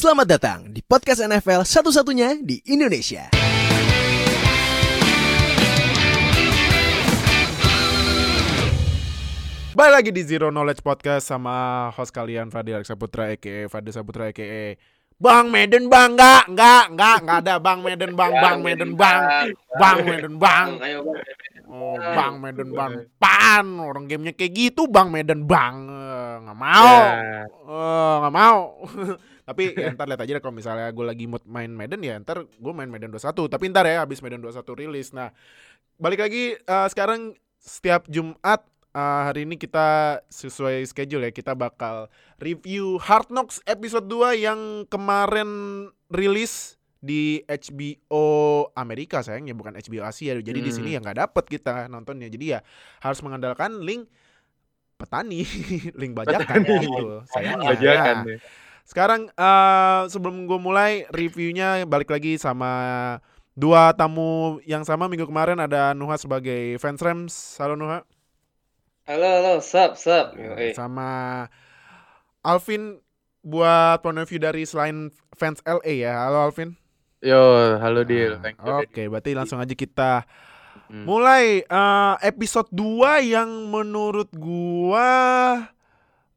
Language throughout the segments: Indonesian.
Selamat datang di podcast NFL satu-satunya di Indonesia. Balik lagi di Zero Knowledge Podcast sama host kalian Fadil Alexa Putra aka Fadil Saputra aka Bang Medan Bang. Enggak enggak enggak enggak ada. Bang Medan Bang Bang Medan Bang. Bang Medan Bang. Oh, Bang Medan Bang. Pan. Orang gamenya kayak gitu Bang Medan Bang. Eh, nggak mau. Eh, nggak mau tapi ya ntar lihat aja deh kalau misalnya gue lagi mood main Medan ya ntar gue main Medan 21 tapi ntar ya habis Medan 21 rilis nah balik lagi eh, sekarang setiap Jumat eh, hari ini kita sesuai schedule ya kita bakal review Hard Knocks episode 2 yang kemarin rilis di HBO Amerika sayangnya bukan HBO Asia jadi di Hmm. sini ya nggak dapet kita nontonnya jadi ya harus mengandalkan link petani link bajakan Petani. gitu sayangnya Bajakan ya. Sekarang eh, sebelum gue mulai reviewnya balik lagi sama dua tamu yang sama minggu kemarin ada Nuha sebagai fans Rams. Halo Nuha. Halo halo, sup sup. Yoi. Sama Alvin buat point of view dari selain fans LA ya. Halo Alvin. Yo, halo Dil. Nah, Thank you. Oke, berarti langsung aja kita Hmm. mulai eh, episode 2 yang menurut gua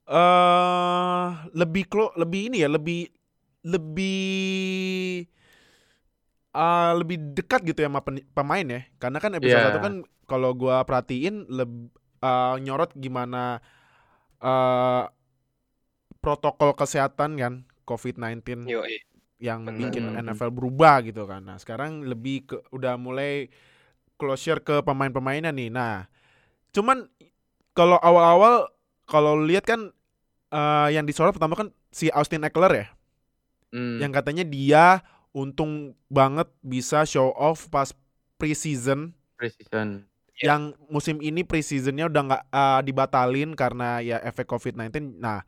eh lebih klo, lebih ini ya, lebih lebih eh lebih dekat gitu ya sama pen- pemain ya. Karena kan episode Iya. satu kan kalau gua perhatiin leb, eh, nyorot gimana eh protokol kesehatan kan COVID-19 Yoi. yang Bener. bikin Hmm. NFL berubah gitu kan. Nah, sekarang lebih ke udah mulai closure ke pemain-pemainnya nih. Nah, cuman kalau awal-awal kalau lihat kan eh, yang disorot pertama kan si Austin Eckler ya, Hmm. yang katanya dia untung banget bisa show off pas preseason precision. Iya. yang musim ini preseasonnya udah nggak eh, dibatalin karena ya efek COVID-19. Nah,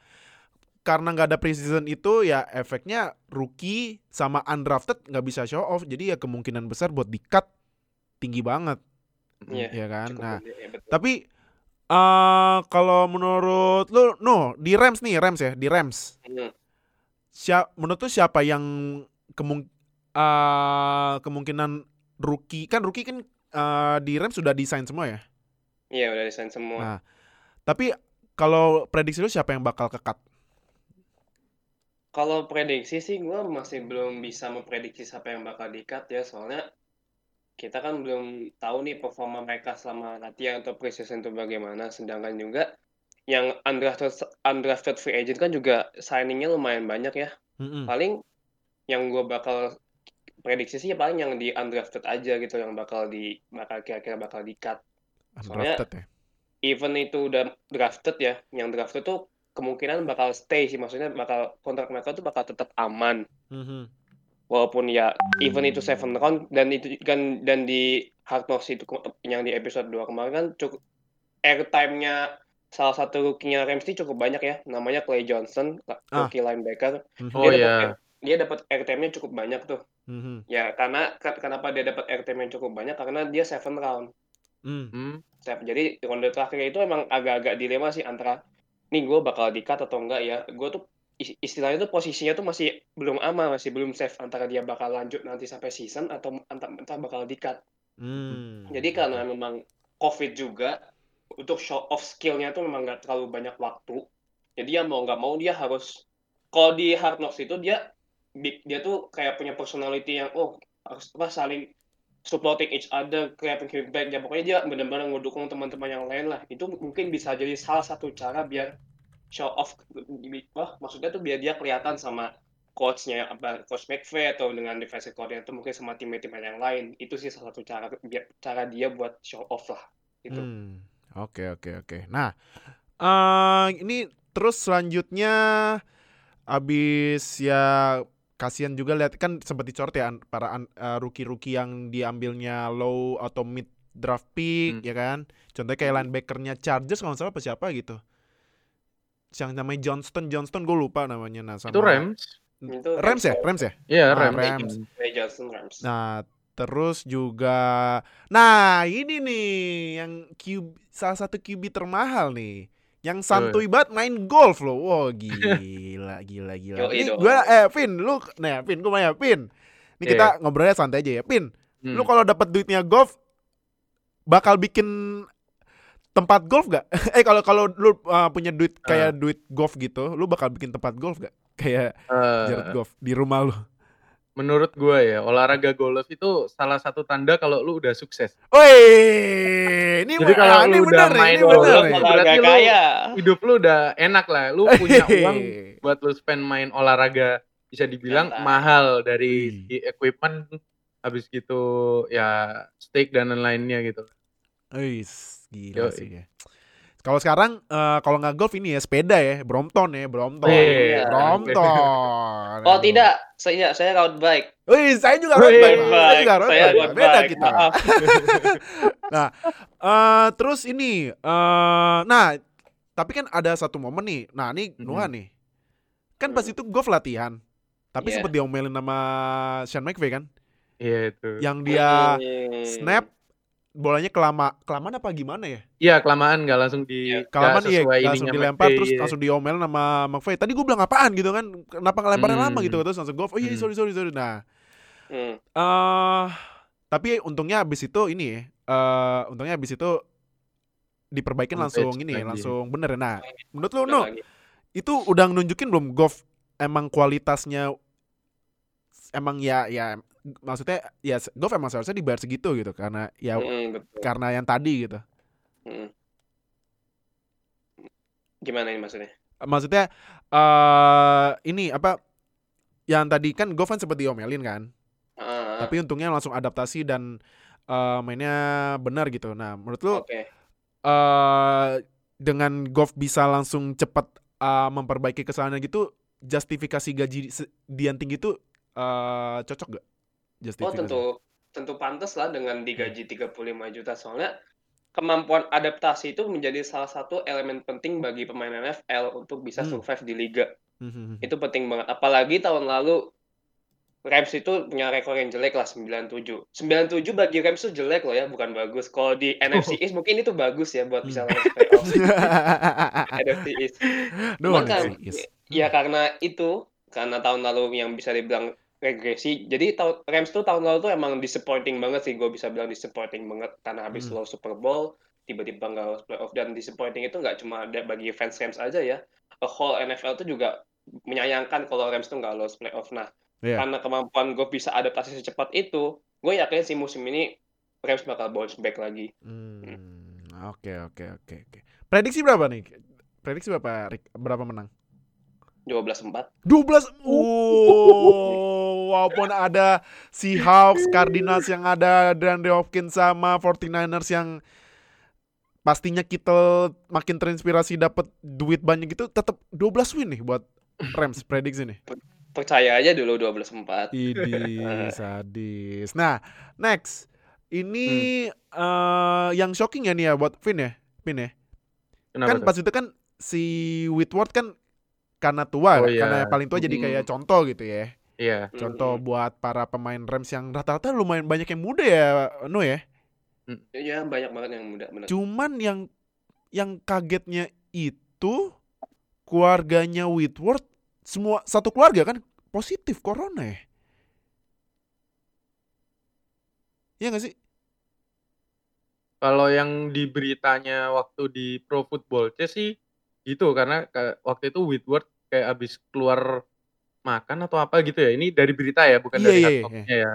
karena nggak ada preseason itu ya efeknya rookie sama undrafted nggak bisa show off. Jadi ya kemungkinan besar buat di cut tinggi banget, Iya. ya kan? Cukup Nah, ya, betul. tapi eh kalau menurut lu, no di Rams nih Rams ya di Rams. Hmm. Siapa menurut lu siapa yang kemung eh, kemungkinan rookie kan rookie kan eh, di Rams sudah desain semua ya? Iya udah desain semua. Nah, tapi kalau prediksi lu siapa yang bakal kekat? Kalau prediksi sih gue masih belum bisa memprediksi siapa yang bakal di-cut ya soalnya kita kan belum tahu nih performa mereka selama latihan atau preseason itu bagaimana. Sedangkan juga yang undrafted undrafted free agent kan juga signingnya lumayan banyak ya. Mm-mm. Paling yang gue bakal prediksi sih ya paling yang di undrafted aja gitu yang bakal di bakal kira-kira bakal di-cut. Soalnya- Undrafted ya. even itu udah drafted ya, yang drafted tuh kemungkinan bakal stay sih, maksudnya bakal kontrak mereka tuh bakal tetap aman. Mhm. Walaupun ya even itu seven round dan itu kan dan di Hard Knocks itu yang di episode 2 kemarin kan cukup airtime-nya salah satu rookie-nya Rams ini cukup banyak ya, namanya Clay Johnson, Ah. rookie linebacker. Mhm. Oh Dia iya. dapat dia dapat airtime-nya cukup banyak tuh. Mhm. Ya karena ke- kenapa dia dapat airtime yang cukup banyak karena dia seven round. Mm. Hmm. Step. Jadi ronde terakhir itu emang agak-agak dilema sih antara nih gue bakal di-cut atau enggak ya. Gue tuh istilahnya tuh posisinya tuh masih belum aman, masih belum safe antara dia bakal lanjut nanti sampai season atau entah, entah bakal di-cut. Mm. Jadi karena memang COVID juga untuk show off skill-nya tuh memang nggak terlalu banyak waktu. Jadi ya mau nggak mau dia harus kalau di Hard Knocks itu dia dia tuh kayak punya personality yang oh harus apa saling supporting each other, creating feedback. Ya pokoknya dia benar-benar ngedukung teman-teman yang lain lah. Itu mungkin bisa jadi salah satu cara biar show off wah maksudnya tuh biar dia kelihatan sama coachnya apa coach McVay atau dengan defensive coordinator mungkin sama tim-tim yang lain itu sih salah satu cara biar- cara dia buat show off lah gitu Hmm. Oke oke oke. Nah, eh ini terus selanjutnya abis ya kasihan juga lihat kan sempat dicorot ya para eh, rookie-rookie yang diambilnya low atau mid draft pick Hmm. ya kan. Contohnya kayak linebackernya Chargers kalau nggak salah apa siapa gitu. Yang namanya Johnston, Johnston gue lupa namanya. Nah, sama Itu Rams. itu Rams ya, Rams ya. Iya, Ah, Rams. Rams. Ray Johnson Rams Nah, terus juga nah, ini nih yang QB salah satu QB termahal nih. yang santuy banget main golf loh. Wow, gila, gila, gila. Ini gua eh Pin, lu nah Pin, gua nanya Pin. Ini kita ngobrolnya santai aja ya, Pin. Hmm. Lu kalau dapat duitnya golf bakal bikin tempat golf gak? eh kalau kalau lu uh, punya duit kayak duit golf gitu, lu bakal bikin tempat golf gak? Kayak Eh, Jared golf di rumah lu. menurut gua ya olahraga golf itu salah satu tanda kalau lu udah sukses. Woi, ini Jadi mah- kalau ini lu bener udah nih, main ini golf, bener nih. Berarti lu- kaya. Hidup lu udah enak lah. Lu punya uang buat lu spend main olahraga bisa dibilang Santai. mahal dari segi equipment habis gitu ya steak dan lain-lainnya gitu. Wis, gila Yoi. sih ya. Kalau sekarang eh, kalau nggak golf ini ya sepeda ya, Brompton ya, Brompton. Iya. Brompton. Oh tidak, saya saya road bike. Wih, saya juga road bike. Road Saya bike. juga road Saya bike. road Beda bike. kita. Maaf. Eh, terus ini eh nah, tapi kan ada satu momen nih. Nah, ini Mhm. Nuha nih. Kan pas Hmm. itu golf latihan. Tapi Iya. sempet diomelin sama Sean McVay kan, Iya itu. yang dia Hmm. snap bolanya kelama kelamaan apa gimana ya? Iya kelamaan nggak langsung di Iya, nggak Kelamaan iya, langsung dilempar McVay, terus iya. langsung diomelin sama McVay. Tadi gue bilang apaan gitu kan? Kenapa ngelemparnya lama Hmm. gitu? Terus langsung golf. Oh iya Hmm. sorry sorry sorry. Nah, Hmm. eh tapi untungnya abis itu ini ya. eh untungnya abis itu diperbaikin langsung ini ya, lagi. langsung bener ya. Nah, menurut Nu, lagi. itu udah nunjukin belum golf emang kualitasnya emang ya ya maksudnya ya golf emang seharusnya dibayar segitu gitu karena ya Hmm, betul. karena yang tadi gitu. Hmm. Gimana ini maksudnya? Maksudnya eh ini apa yang tadi kan golf kan sempat diomelin kan. Ah, Tapi untungnya langsung adaptasi dan eh, mainnya benar gitu. Nah, menurut lu Oke. eh dengan golf bisa langsung cepat eh, memperbaiki kesalahan gitu, justifikasi gaji se- Dian tinggi itu eh, cocok gak? Oh tentu tentu pantas lah dengan digaji 35 juta soalnya kemampuan adaptasi itu menjadi salah satu elemen penting bagi pemain NFL untuk bisa Hmm. survive di liga. Hmm, Itu penting banget. Apalagi tahun lalu Rams itu punya rekor yang jelek lah 97. 97 bagi Rams itu jelek loh ya, bukan bagus. Kalau di NFC East mungkin itu bagus ya buat bisa Hmm. lolos playoff. NFC East. Cuman kan, NFC East. ya karena itu, karena tahun lalu yang bisa dibilang regresi. Jadi tahun Rams tuh tahun lalu tuh emang disappointing banget sih, gue bisa bilang disappointing banget karena habis Hmm. lolos Super Bowl, tiba-tiba nggak lolos playoff dan disappointing itu nggak cuma ada bagi fans Rams aja ya, a whole NFL tuh juga menyayangkan kalau Rams tuh nggak lolos playoff. Nah, Iya. karena kemampuan gue bisa adaptasi secepat itu, gue yakin sih musim ini Rams bakal bounce back lagi. Hmm, Oke oke oke oke. Prediksi berapa nih? Prediksi berapa? Rick? Berapa menang? 12-4. 12 Oh, walaupun ada Seahawks, Cardinals yang ada DeAndre Hopkins sama 49ers yang pastinya kita makin terinspirasi dapat duit banyak gitu tetap 12 win nih buat Rams prediksi nih. Percaya aja dulu 12-4. Idi sadis. Nah, next. Ini Hmm. eh, yang shocking ya nih ya buat Vin ya. Vin ya. Kenapa kan tuh? pas itu kan si Whitworth kan karena tua, Oh, karena iya. yang paling tua jadi Mm. kayak contoh gitu ya. Iya. Contoh Mm. buat para pemain Rams yang rata-rata lumayan banyak yang muda ya, No ya. Iya, banyak banget yang muda, benar. Cuman yang yang kagetnya itu keluarganya Whitworth semua satu keluarga kan positif corona ya. Iya gak sih? Kalau yang di beritanya waktu di Pro Football sih gitu karena ka- waktu itu Whitworth kayak abis keluar makan atau apa gitu ya. Ini dari berita ya, bukan Iya, dari hard iya. copy-nya ya.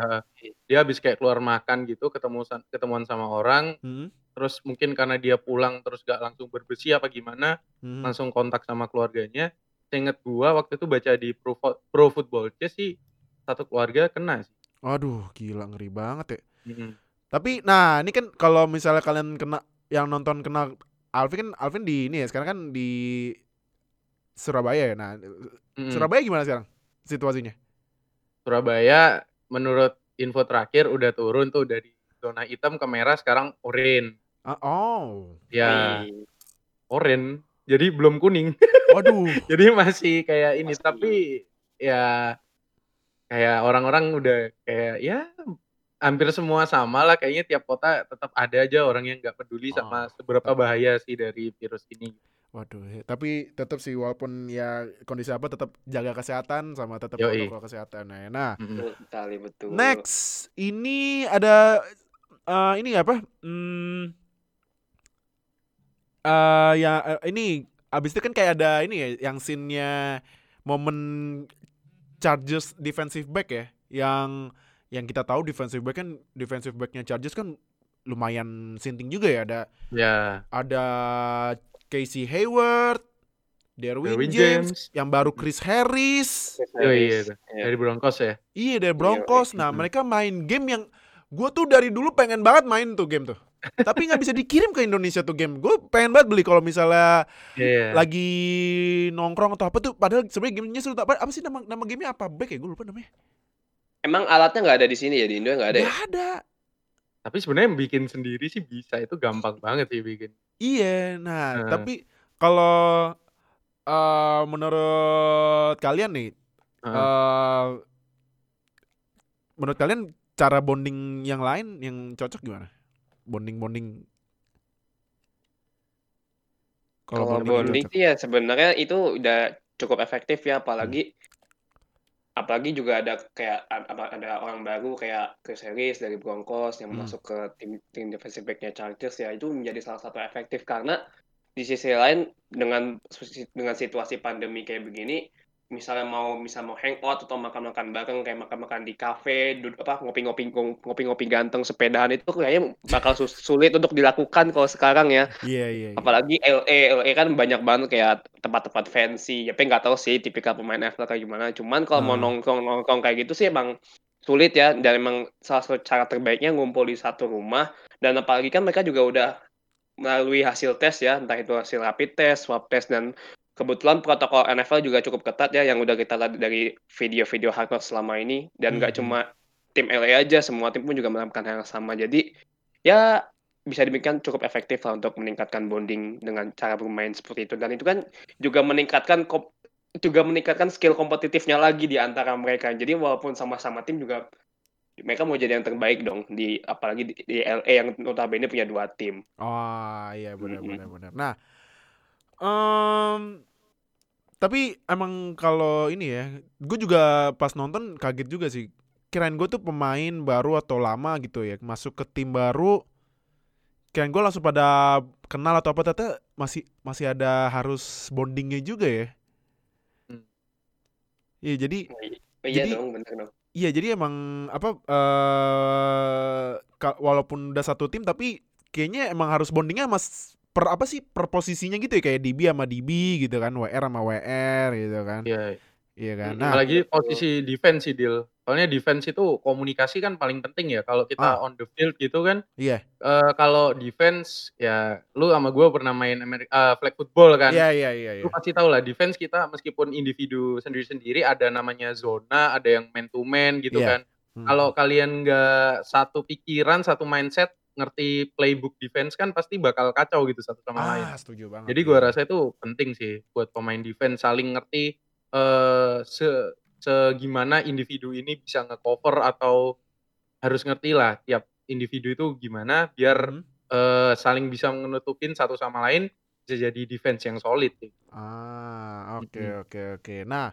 Dia abis kayak keluar makan gitu, ketemu ketemuan sama orang, Hmm, terus mungkin karena dia pulang terus gak langsung berbersih apa gimana, hmm. langsung kontak sama keluarganya. Seinget gua waktu itu baca di Pro, Pro Football Chess sih satu keluarga kena sih. Aduh, gila ngeri banget ya. Mm-mm. Tapi nah ini kan kalau misalnya kalian kena yang nonton kena Alvin kan Alvin di ini ya sekarang kan di Surabaya ya. Nah, Mm-mm. Surabaya gimana sekarang situasinya? Surabaya menurut info terakhir udah turun tuh dari zona hitam ke merah sekarang oranye. Ah, oh. Ya, Wih. oranye. Jadi belum kuning. Waduh. Jadi masih kayak ini Masih. tapi ya kayak orang-orang udah kayak ya hampir semua sama lah kayaknya tiap kota tetap ada aja orang yang nggak peduli sama Oh. seberapa bahaya sih dari virus ini. Waduh, tapi tetap sih walaupun ya kondisi apa tetap jaga kesehatan sama tetap Yoi. protokol kesehatan ya. Nah, Mm-mm. Betul sekali betul. next ini ada eh, ini apa? Hmm, eh ya eh, ini abis itu kan kayak ada ini ya yang scene-nya momen Chargers defensive back ya yang yang kita tahu defensive back kan defensive backnya Chargers kan lumayan sinting juga ya ada Ya, ada Casey Hayward, Derwin, Derwin James, James. yang baru Chris Harris, Oh iya, itu. Iya. dari Broncos ya. iya dari Broncos. Nah mereka main game yang gue tuh dari dulu pengen banget main tuh game tuh. Tapi nggak bisa dikirim ke Indonesia tuh game. Gue pengen banget beli kalau misalnya Iya. lagi nongkrong atau apa tuh. Padahal sebenarnya gamenya seru. Apa, apa sih nama nama gamenya apa? Back ya gue lupa namanya. Emang alatnya nggak ada di sini ya di Indo nggak ada ya? Gak ada. Tapi sebenarnya bikin sendiri sih bisa, itu gampang banget sih bikin. Iya. Nah Nah. tapi kalau eh, menurut kalian nih Heeh. eh menurut kalian cara bonding yang lain yang cocok gimana? Bonding bonding. Kalau bonding bonding sih ya sebenarnya itu udah cukup efektif ya apalagi apalagi juga ada kayak ada orang baru kayak Chris Harris dari Broncos yang Hmm. masuk ke tim tim defensive back-nya Chargers ya itu menjadi salah satu efektif karena di sisi lain dengan dengan situasi pandemi kayak begini misalnya mau bisa mau hangout atau makan-makan bareng kayak makan-makan di kafe duduk apa ngopi-ngopi ngopi-ngopi ganteng sepedaan itu kayaknya bakal sulit untuk dilakukan kalau sekarang ya Iya iya. iya. apalagi LA LA kan banyak banget kayak tempat-tempat fancy ya tapi nggak tahu sih tipikal pemain NFL kayak gimana cuman kalau mau Ah. nongkrong nongkrong kayak gitu sih emang sulit ya dan emang salah satu cara terbaiknya ngumpul di satu rumah dan apalagi kan mereka juga udah melalui hasil tes ya entah itu hasil rapid test swab test dan kebetulan protokol NFL juga cukup ketat ya yang udah kita lihat dari video-video hard Knocks selama ini dan nggak Mhm. cuma tim LA aja semua tim pun juga melakukan hal yang sama jadi ya bisa demikian cukup efektif lah untuk meningkatkan bonding dengan cara bermain seperti itu dan itu kan juga meningkatkan juga meningkatkan skill kompetitifnya lagi di antara mereka jadi walaupun sama-sama tim juga mereka mau jadi yang terbaik dong di apalagi di, di LA yang notabene punya dua tim Oh iya benar Mm-mm. benar benar. Nah, em tapi emang kalau ini ya, gue juga pas nonton kaget juga sih. Kirain gue tuh pemain baru atau lama gitu ya, masuk ke tim baru. Kirain gue langsung pada kenal atau apa ternyata masih masih ada harus bondingnya juga ya. Hmm. Iya jadi iya Jadi- dong bener dong Iya jadi emang apa eh ka- walaupun udah satu tim tapi kayaknya emang harus bondingnya mas per apa sih per posisinya gitu ya kayak DB sama DB gitu kan WR sama WR gitu kan Iya. iya kan nah Apalagi posisi defense sih, Dil. Soalnya defense itu komunikasi kan paling penting ya. Kalau kita Ah. on the field gitu kan, iya eh, kalau defense ya lu sama gue pernah main Ameri- eh, flag football kan. iya iya iya iya Lu pasti tahu lah defense kita meskipun individu sendiri-sendiri ada namanya zona, ada yang man to man gitu Iya. kan. Hmm. Kalau kalian nggak satu pikiran, satu mindset, ngerti playbook defense kan pasti bakal kacau gitu satu sama lain. ah setuju banget Jadi gua rasa itu penting sih buat pemain defense saling ngerti eh se segimana individu ini bisa ngecover atau harus ngerti lah tiap individu itu gimana biar Mhm. eh, saling bisa menutupin satu sama lain bisa jadi defense yang solid. Ah, oke Mm-mm. oke oke. Nah,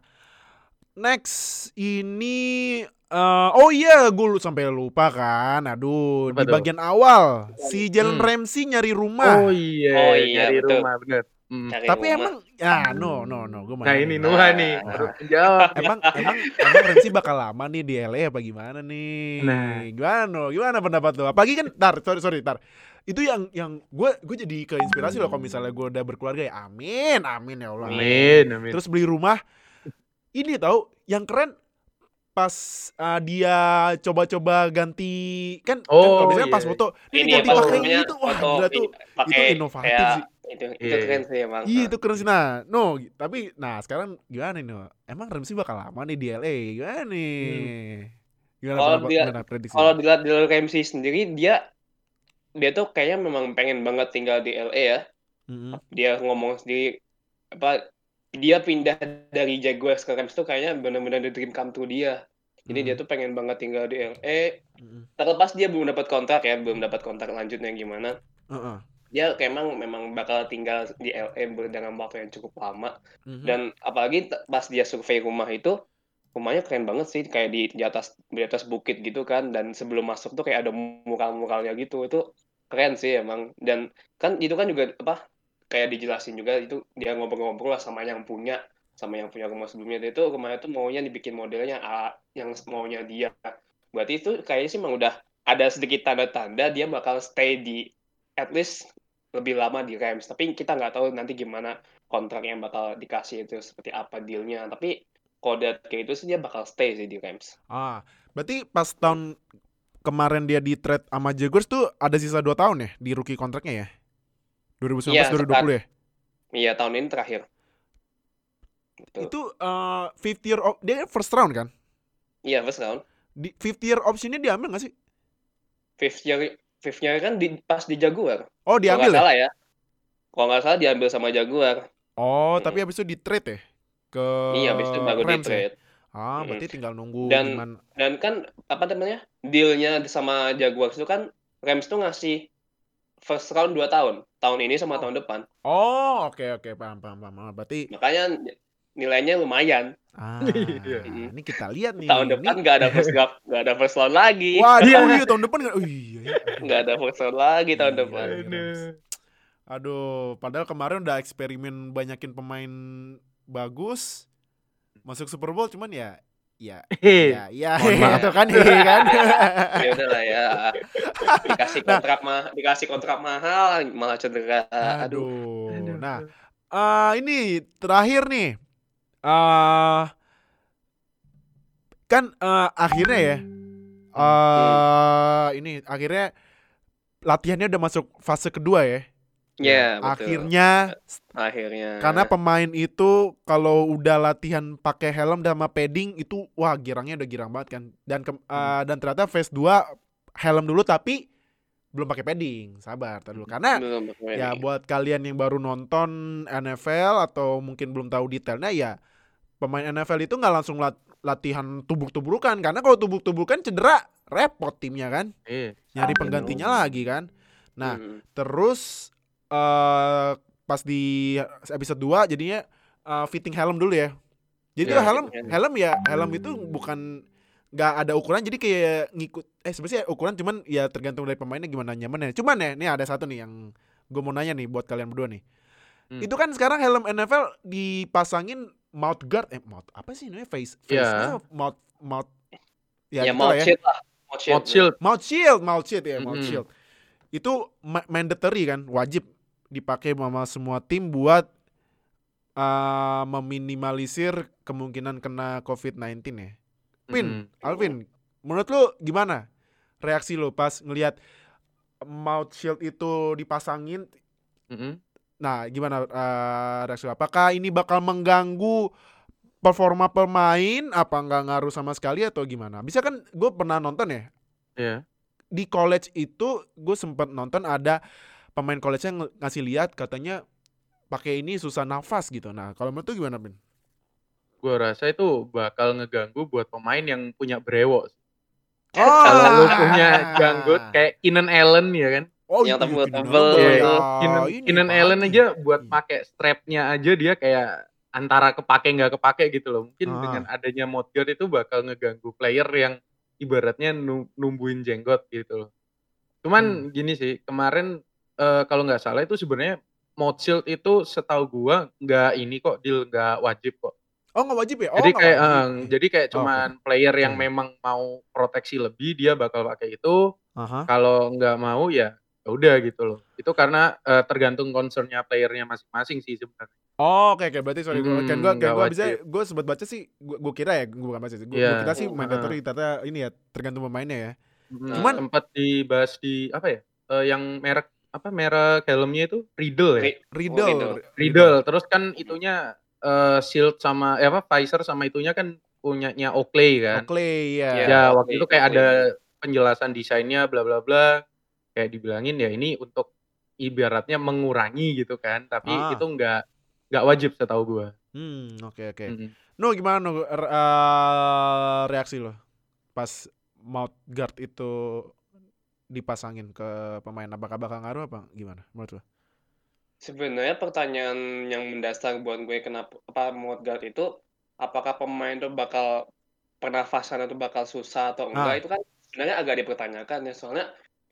next ini eh oh iya, gue sampai lupa kan. Aduh, Apa di tuh? bagian awal si Jalen Hmm. Ramsey nyari rumah. Oh iya, Oh iya, nyari betul. rumah bener. Hmm. Cari Tapi rumah. emang ya no no no gue Nah ini Nuha nih Nah. menjawab. emang emang emang Ramsey bakal lama nih di LA apa gimana nih? Nah. Gimana no? Gimana pendapat lo? Apalagi kan tar sorry sorry tar. Itu yang yang gue gue jadi keinspirasi loh kalau misalnya gue udah berkeluarga ya. Amin amin ya Allah. Amin, amin. Terus beli rumah. Ini tahu yang keren pas uh, dia coba-coba ganti kan, kan Oh, kalau biasanya pas iya. foto ini, ini ganti pakai itu wah foto gila tuh pakai itu inovatif kayak sih. itu itu Iya, keren sih emang Iya itu keren sih. Nah, no, tapi nah sekarang gimana nih? No? Emang Ramsey bakal lama nih di LA? Gimana nih? Gimana Kalau dia- kalau dilihat dari Ramsey sendiri dia dia tuh kayaknya memang pengen banget tinggal di LA ya Mm-mm. dia ngomong sendiri apa dia pindah dari Jaguars ke Rams tuh kayaknya benar-benar the dream come true dia jadi dia Mhm. tuh pengen banget tinggal di LA Mm-mm. terlepas dia belum dapat kontrak ya belum dapat kontrak lanjutnya gimana Heeh. dia kayak emang memang bakal tinggal di LA dengan waktu yang cukup lama Mhm. dan apalagi pas dia survei rumah itu rumahnya keren banget sih kayak di di atas di atas bukit gitu kan dan sebelum masuk tuh kayak ada mural-muralnya gitu itu keren sih emang dan kan itu kan juga apa kayak dijelasin juga itu dia ngobrol-ngobrol lah sama yang punya sama yang punya rumah sebelumnya. Itu rumahnya tuh maunya dibikin modelnya yang maunya dia. Berarti itu kayaknya sih emang udah ada sedikit tanda-tanda dia bakal stay di at least lebih lama di Rams. Tapi kita nggak tahu nanti gimana kontrak yang bakal dikasih itu seperti apa dealnya. Tapi dia kayak itu sih dia bakal stay sih di Rams. Ah, berarti pas tahun kemarin dia di trade sama Jaguars tuh ada sisa 2 tahun ya di rookie kontraknya ya? 2019 Iya, 2020 ya? iya tahun ini terakhir Betul. Itu eh, fifth year op- dia first round kan? iya first round Di fifth year optionnya diambil gak sih? fifth year fifth year kan di, pas di Jaguar Oh, kalau diambil nggak ya? salah ya kalau nggak salah diambil sama Jaguar Oh, Hmm. tapi habis itu di trade ya? Ke iya habis itu baru di Rams ya? trade Ah, berarti tinggal nunggu Dan- gimana. dan kan apa namanya dealnya sama Jaguars itu kan Rams tuh ngasih first round 2 tahun tahun ini sama Oh. tahun depan Oh, oke oke paham paham paham. Ah, Berarti makanya nilainya lumayan ah, Iya. ini kita lihat nih. tahun depan nggak ada first round nggak ada first round lagi Wah, Iya. oh iya tahun depan nggak? Oh iya. iya. nggak ada first round lagi tahun Iya, depan iya. Rams. Aduh, padahal kemarin udah eksperimen banyakin pemain bagus masuk Super Bowl cuman ya ya ya ya itu kan iya kan. ya udahlah ya dikasih Nah. kontrak mah dikasih kontrak mahal malah cedera aduh Aduh. Nah, eh ini terakhir nih. eh kan eh, akhirnya ya. eh ini akhirnya latihannya udah masuk fase kedua ya. Ya betul Akhirnya akhirnya karena pemain itu kalau udah latihan pakai helm dan sama padding itu wah girangnya udah girang banget kan. Dan ke- eh, dan ternyata phase 2 helm dulu tapi belum pakai padding. Sabar dulu. Karena belum ya buat kalian yang baru nonton NFL atau mungkin belum tahu detailnya ya pemain NFL itu nggak langsung lat- latihan tubuk-tubukan karena kalau tubuk-tubukan cedera repot timnya kan Iya. nyari Betul. penggantinya lagi kan nah Hmm. terus eh pas di episode 2 jadinya eh, fitting helm dulu ya jadi tuh helm fitting helm. ya helm itu bukan nggak ada ukuran jadi kayak ngikut eh sebenarnya ukuran cuman ya tergantung dari pemainnya gimana nyamannya cuman ya nih ada satu nih yang gue mau nanya nih buat kalian berdua nih Hmm. itu kan sekarang helm NFL dipasangin mouth guard eh mouth apa sih namanya face face Iya. mouth mouth mouth ya, gitu mau lah ya shield lah shield, Mouth shield. mouth shield mouth shield ya mouth Mhm. shield itu ma- mandatory kan wajib dipakai sama semua tim buat uh, meminimalisir kemungkinan kena COVID-19 ya. Pin, Mm-mm. Alvin, menurut lu gimana reaksi lu pas ngelihat mouth shield itu dipasangin? Mm-mm. Nah, gimana uh, reaksi lu? Apakah ini bakal mengganggu performa pemain? Apa nggak ngaruh sama sekali atau gimana? Bisa kan gue pernah nonton ya Iya. di college itu gue sempat nonton ada pemain college yang ngasih lihat katanya pakai ini susah nafas gitu. Nah, kalau menurut gimana, Ben? Gua rasa itu bakal ngeganggu buat pemain yang punya brewok. Oh, Kalau lu punya janggut kayak Keenan Allen ya kan. oh, yang iya, tebel-tebel Keenan Allen, ya. Ini Keenan apalagi? Allen aja buat Iya. pakai strapnya aja dia kayak antara kepake nggak kepake gitu loh. Mungkin Ah. dengan adanya mode guard itu bakal ngeganggu player yang ibaratnya nu- numbuhin jenggot gitu loh. Cuman Hmm. gini sih, kemarin eh, kalau nggak salah itu sebenarnya mode shield itu setahu gua nggak ini kok deal nggak wajib kok. Oh, nggak wajib ya? Oh, jadi kayak eh, jadi kayak Oh, cuman player yang Oke. memang mau proteksi lebih dia bakal pakai itu. Aha. Kalau nggak mau ya ya udah gitu loh. Itu karena eh, tergantung concernnya playernya masing-masing sih sebenarnya. Oh, oke oke berarti sorry gue kan gue Hmm, kayak gue bisa gue sempat baca sih gue kira ya gue bukan baca sih gue Iya. kira sih Hmm, mandatory ternyata ini ya tergantung pemainnya ya. Mm, Cuman- sempat dibahas di apa ya? eh, yang merek apa merek helmnya itu Riddle ya. Ri- Riddle. Riddle. Riddle. Terus kan itunya eh, shield sama eh, apa visor sama itunya kan punyanya Oakley kan. Oakley ya. Iya. Ya, Oakley, waktu itu kayak Oakley. ada penjelasan desainnya bla bla bla. Kayak dibilangin ya ini untuk ibaratnya mengurangi gitu kan, tapi Ah. itu nggak nggak wajib setahu gua. Hmm, oke oke. Mm-mm. No gimana no eh, reaksi lo pas mouth guard itu dipasangin ke pemain apakah bakal ngaruh apa gimana menurut lo? Sebenarnya pertanyaan yang mendasar buat gue kenapa apa mode guard itu apakah pemain itu bakal pernafasan itu bakal susah atau enggak Ah. itu kan sebenarnya agak dipertanyakan ya soalnya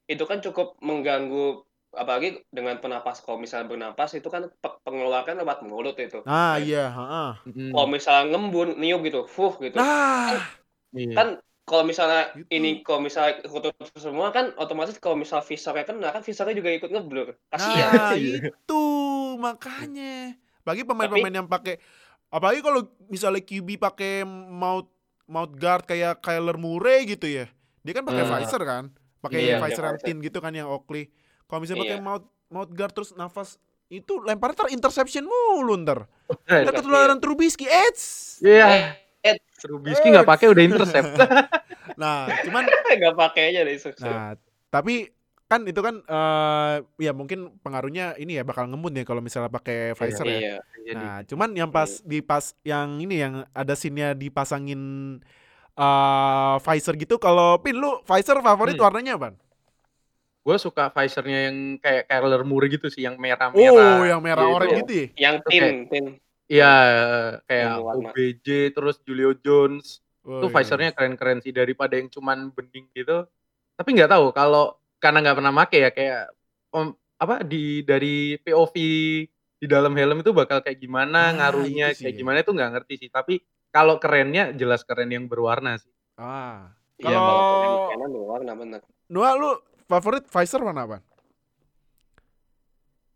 itu kan cukup mengganggu apalagi dengan penapas kalau misalnya bernapas itu kan pe- pengeluaran lewat mulut itu. Ah Nah, iya, heeh. Mm-mm. Kalau misalnya ngembun, niup gitu, fuh gitu. Nah, Iya. Kan kalau misalnya Gitu. ini kalau misalnya ketutup semua kan otomatis kalau misal visornya kena kan visornya juga ikut ngeblur. Kasihan. nah Iya. itu makanya. Bagi pemain-pemain yang pakai apalagi kalau misalnya QB pakai mouth mouth guard kayak Kyler Murray gitu ya. Dia kan pakai Hmm. visor kan? Pakai Iya, visor yang thin gitu kan yang Oakley. Kalau misalnya pakai Iya. mouth mouth guard terus nafas itu lempar ntar interception mulu ntar. Ntar ketularan Trubisky. Eits. Iya. Eh, Trubisky nggak pakai udah intercept. Nah, cuman nggak pakai aja deh sukses. Nah, tapi kan itu kan eh ya mungkin pengaruhnya ini ya bakal ngemun ya kalau misalnya pakai visor ya. Iya. Jadi, Nah, cuman yang pas di pas yang ini yang ada scene-nya dipasangin eh visor gitu kalau pin lu visor favorit Hmm. warnanya apa? gue suka visornya yang kayak Kyler Murray gitu sih, yang Oh, merah-merah. yang merah Iya, gitu ya? Yang Oke. tin, tin. Iya, kayak Yang warna. OBJ terus Julio Jones. Oh, itu iya. visornya keren-keren sih daripada yang cuman bening gitu. Tapi nggak tahu kalau karena nggak pernah make ya kayak om, apa di dari POV di dalam helm itu bakal kayak gimana Ah, ngaruhnya kayak ya. gimana itu nggak ngerti sih. Tapi kalau kerennya jelas keren yang berwarna sih. Ah. Iya, Kalau- kalau kanan berwarna bener. Noah lu favorit visor warna apa?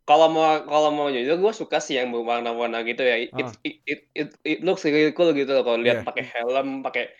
Kalau mau kalau mau jujur gue suka sih yang berwarna-warna gitu ya. It, Ah. it, it, it, it looks really cool gitu loh kalau lihat Iya. pakai helm, pakai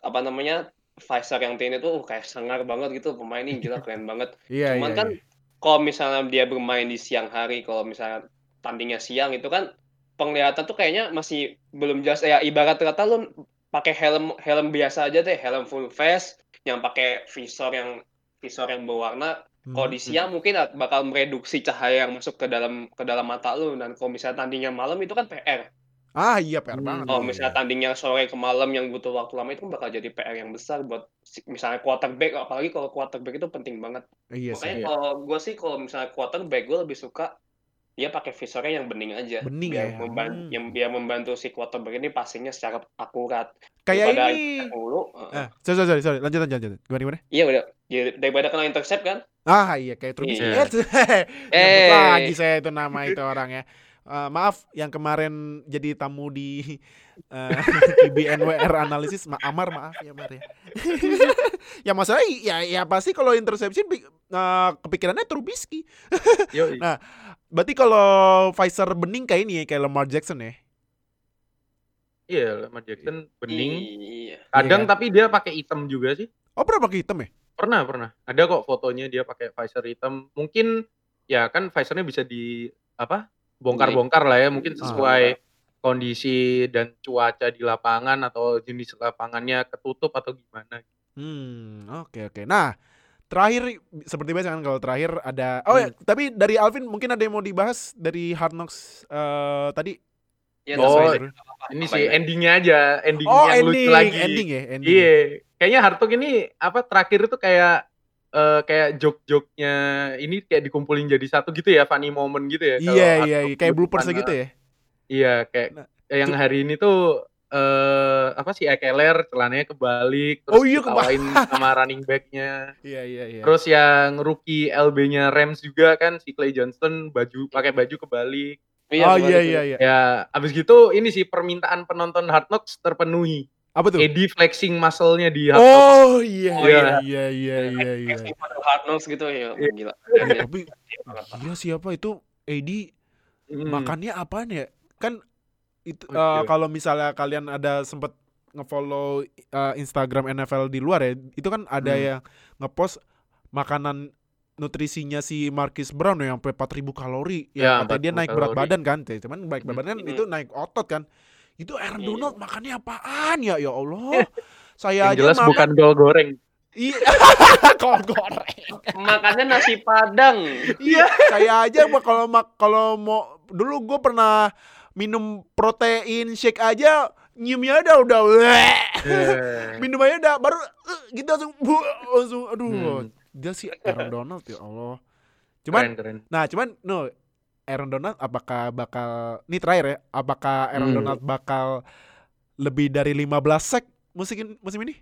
apa namanya visor yang tin itu uh, kayak sangar banget gitu pemain ini gila keren banget. Iya, Cuman iya, kan iya. kalau misalnya dia bermain di siang hari, kalau misalnya tandingnya siang itu kan penglihatan tuh kayaknya masih belum jelas. Ya ibarat kata lu pakai helm helm biasa aja deh, helm full face yang pakai visor yang visor yang berwarna. Kalau di Hmm. siang mungkin bakal mereduksi cahaya yang masuk ke dalam ke dalam mata lu dan kalau misalnya tandingnya malam itu kan PR. Ah, iya PR Hmm. banget. Kalau misalnya tandingnya sore ke malam yang butuh waktu lama itu kan bakal jadi PR yang besar buat misalnya quarterback apalagi kalau quarterback itu penting banget. Iya. Makanya iya. kalau gue sih kalau misalnya quarterback gue lebih suka dia pakai visornya yang bening aja. Bening biar ya? memban- Hmm. yang biar membantu si quarterback ini passingnya secara akurat. Kayak Daripada ini. mulu. uh, Ah, sorry, sorry, sorry. Lanjut, lanjut, lanjut. Gimana, gimana? Iya udah. Ya, daripada kena intercept kan. Ah iya kayak Trubisky. Iya. Eh. lagi saya itu nama itu orangnya. Eh, maaf yang kemarin jadi tamu di eh, IBNWR analisis Ma Amar maaf ya Amar ya. ya masalah ya ya pasti kalau interception eh, kepikirannya Trubisky. Nah, Berarti kalau Pfizer bening kayak ini ya kayak Lamar Jackson ya. Iya, Lamar Jackson bening. Iya. Kadang Iya kan? tapi dia pakai hitam juga sih. Oh pernah pakai hitam ya? Pernah, pernah. Ada kok fotonya dia pakai visor hitam. Mungkin ya kan visornya bisa di apa? Bongkar-bongkar lah ya, mungkin Ah. sesuai kondisi dan cuaca di lapangan atau jenis lapangannya ketutup atau gimana. Hmm, oke oke. Nah, terakhir seperti biasa kan kalau terakhir ada Oh ya, Hmm. tapi dari Alvin mungkin ada yang mau dibahas dari Hard Knocks eh, tadi. Ya, Oh. Spider. Ini Apa sih ini? endingnya aja, ending Oh, yang ending, lucu lagi. ending ya, ending. Iya, kayaknya Hartog ini apa terakhir itu kayak eh, kayak joke-joke-nya ini kayak dikumpulin jadi satu gitu ya, funny moment gitu ya. kalau Iya, iya, iya, kayak bloopers gitu ya. Iya, kayak Nah, yang hari ini tuh eh apa sih Ekeler celananya kebalik terus Oh iya, ditawain sama running back-nya. Iya, iya, iya. Terus yang rookie LB-nya Rams juga kan si Clay Johnston baju pakai baju kebalik. Iya, oh iya, iya, iya. Ya, abis gitu ini sih permintaan penonton Hard Knocks terpenuhi. Apa tuh? Eddie flexing muscle-nya di Hard Knocks. Oh iya, Oh, iya, iya. iya, iya, iya, iya. Hard knocks gitu ya, Iya. gila. Eh, tapi gila siapa itu Edi Hmm. makannya apaan ya? Kan itu Oh, eh, iya. kalau misalnya kalian ada sempet ngefollow eh, Instagram NFL di luar ya, itu kan ada Hmm. yang ngepost makanan nutrisinya si Marquis Brown yang sampai 4000 kalori Ya, yang katanya dia 4000 naik berat kalori. badan kan cuman naik berat Hmm. badan kan Hmm. itu naik otot kan itu Aaron Iya. Donald makannya apaan ya ya Allah saya Yang aja jelas makan bukan gol goreng. iya kol goreng Makannya nasi padang. Iya, saya aja kalau mak kalau mau dulu gue pernah minum protein shake aja nyiumnya udah udah. Eh, minum aja udah baru eh, gitu langsung "Buh," langsung aduh hmm. dia sih Aaron Donald ya Allah. Cuman keren keren. nah cuman no Aaron Donald apakah bakal ini terakhir ya, apakah Aaron Hmm. Donald bakal lebih dari 15 sek musim musim ini?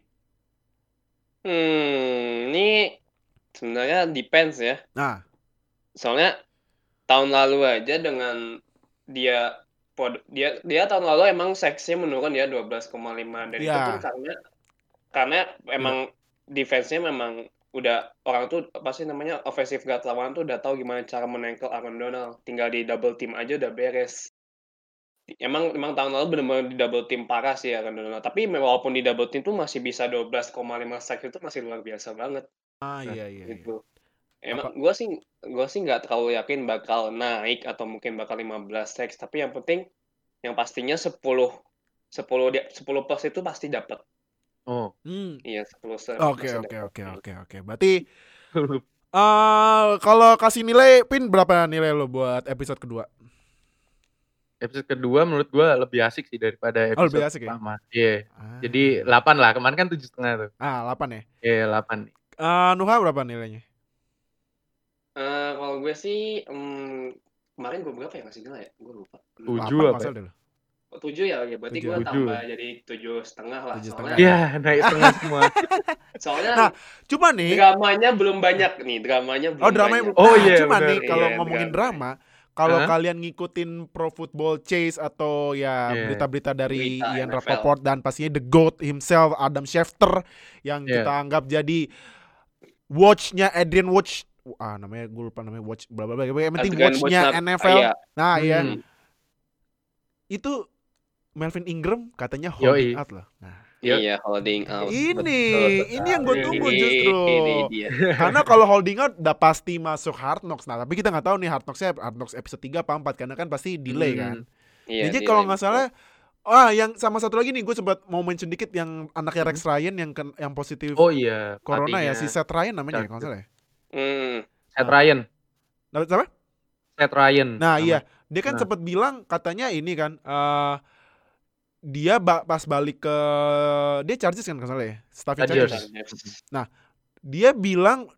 Hmm, ini sebenarnya depends ya. Nah, Soalnya tahun lalu aja dengan dia pod- dia dia tahun lalu emang seksnya menurun ya 12,5 dan itu Iya. pun karena karena emang defense-nya memang udah orang tuh apa sih namanya offensive guard lawan tuh udah tahu gimana cara menengkel Aaron Donald. Tinggal di double team aja udah beres. Emang emang tahun lalu benar-benar di double team parah sih Aaron Donald. Tapi walaupun di double team tuh masih bisa 12,5 sack itu masih luar biasa banget ah iya iya. iya. gitu. Emang gua sih gua sih nggak terlalu yakin bakal naik atau mungkin bakal 15 sacks, tapi yang penting yang pastinya 10 10 dia 10 plus itu pasti dapat. Oh. Hmm. Iya, 10 se- Oke oke oke oke oke. Berarti eh kalau kasih nilai pin berapa nilai lo buat episode kedua? Episode kedua menurut gua lebih asik sih daripada Oh, episode lebih asik ya? pertama. Iya. Ah. Jadi 8 lah. Kemarin kan tujuh setengah tuh. ah 8 ya. Iya 8 nih. Eh Nuha berapa nilainya? Eh, kalau gue sih em, kemarin gue berapa ya ngasih nilai ya? Gue lupa. Tujuh. Apa. Oh, tujuh ya, ya berarti gue Tujuh. tambah jadi tujuh setengah lah. Tujuh Soalnya, setengah. Iya naik setengah semua. soalnya Nah, Cuma nih dramanya belum banyak nih, dramanya belum Oh drama banyak. Oh, Nah, iya, cuma bener. nih kalau Iya, ngomongin drama. drama, kalau Hah? kalian ngikutin Pro Football Chase atau ya Iya. berita-berita dari Berita Ian NFL. Rappaport dan pastinya the GOAT himself Adam Schefter yang Iya. kita anggap jadi watch-nya Adrian Watch ah namanya gue lupa namanya watch bla bla bla yang penting watch-nya Wojnarowski, NFL iya. nah ya Hmm. itu Melvin Ingram katanya Yoi. holding out loh nah Iya. Iya, holding out. ini betul ini yang gue tunggu ini- justru ini dia. karena kalau holding out udah pasti masuk Hard Knocks nah tapi kita nggak tahu nih Hard Knocks-nya Hard Knocks episode 3 apa 4 karena kan pasti delay Hmm. kan Iya, jadi kalau nggak salah ah yang sama satu lagi nih gue sempat mau mention dikit yang anaknya Hmm. Rex Ryan yang ken- yang positif Oh iya. corona ya si Seth Ryan namanya ya kalau nggak salah ya Hmm. Seth Ryan. Nah, siapa? Seth Ryan. Nah namanya. iya, dia kan Nah. sempat bilang katanya ini kan eh dia ba- pas balik ke dia Chargers kan kalau ya, staffnya Chargers. Chargers. Dia bilang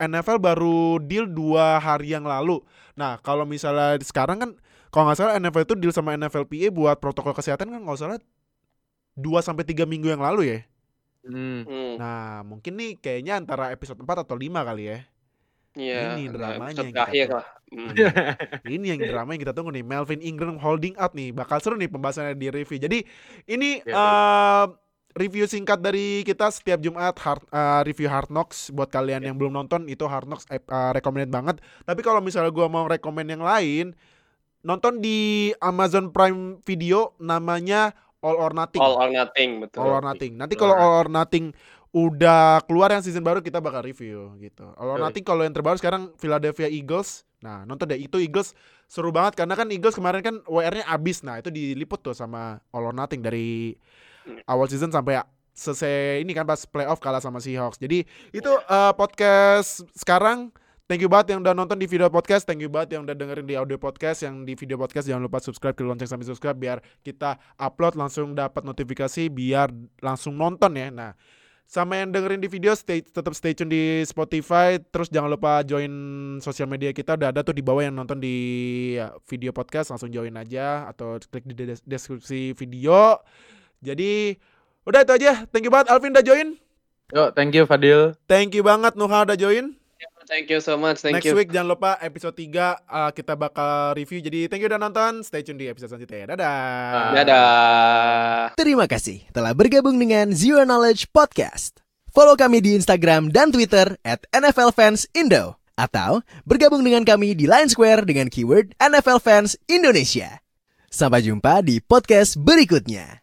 NFL baru deal dua hari yang lalu. Nah kalau misalnya sekarang kan kalau nggak salah NFL itu deal sama NFLPA buat protokol kesehatan kan nggak salah 2 sampai tiga minggu yang lalu ya. Hmm. Hmm. Nah mungkin nih kayaknya antara episode 4 atau 5 kali ya. Iya, ini nah, dramanya episode yang kita lah. Hmm. Ini yang drama yang kita tunggu nih Melvin Ingram holding out nih Bakal seru nih pembahasannya di review Jadi ini Ya, eh, review singkat dari kita setiap Jumat hard, eh, Review Hard Knocks Buat kalian yang belum nonton itu Hard Knocks eh, recommended banget Tapi kalau misalnya gua mau rekomend yang lain Nonton di Amazon Prime Video Namanya All or Nothing All or nothing, betul. All or Nothing Nanti kalau All or Nothing udah keluar yang season baru kita bakal review gitu. All or. Nothing kalau yang terbaru sekarang Philadelphia Eagles. Nah, nonton deh itu Eagles seru banget karena kan Eagles kemarin kan WR-nya abis. Nah, itu diliput tuh sama All or Nothing dari Hmm. awal season sampai selesai ini kan pas playoff kalah sama Seahawks. Jadi itu eh, podcast sekarang Thank you banget yang udah nonton di video podcast, thank you banget yang udah dengerin di audio podcast, yang di video podcast jangan lupa subscribe, klik lonceng sampai subscribe biar kita upload langsung dapat notifikasi biar langsung nonton ya. Nah, sama yang dengerin di video stay tetap stay tune di Spotify. Terus jangan lupa join sosial media kita. Udah ada tuh di bawah yang nonton di ya, video podcast. Langsung join aja atau klik di des- deskripsi video. Jadi udah itu aja. Thank you banget. Alvin udah join? Yo, thank you Fadil. thank you banget Nuha udah join Thank you so much. Thank next you. week jangan lupa episode 3 uh, kita bakal review jadi thank you udah nonton stay tune di episode selanjutnya ya dadah Dadah. Terima kasih telah bergabung dengan Zero Knowledge Podcast. Follow kami di Instagram dan Twitter at NFL Fans Indo. Atau bergabung dengan kami di Line Square dengan keyword NFL Fans Indonesia. Sampai jumpa di podcast berikutnya.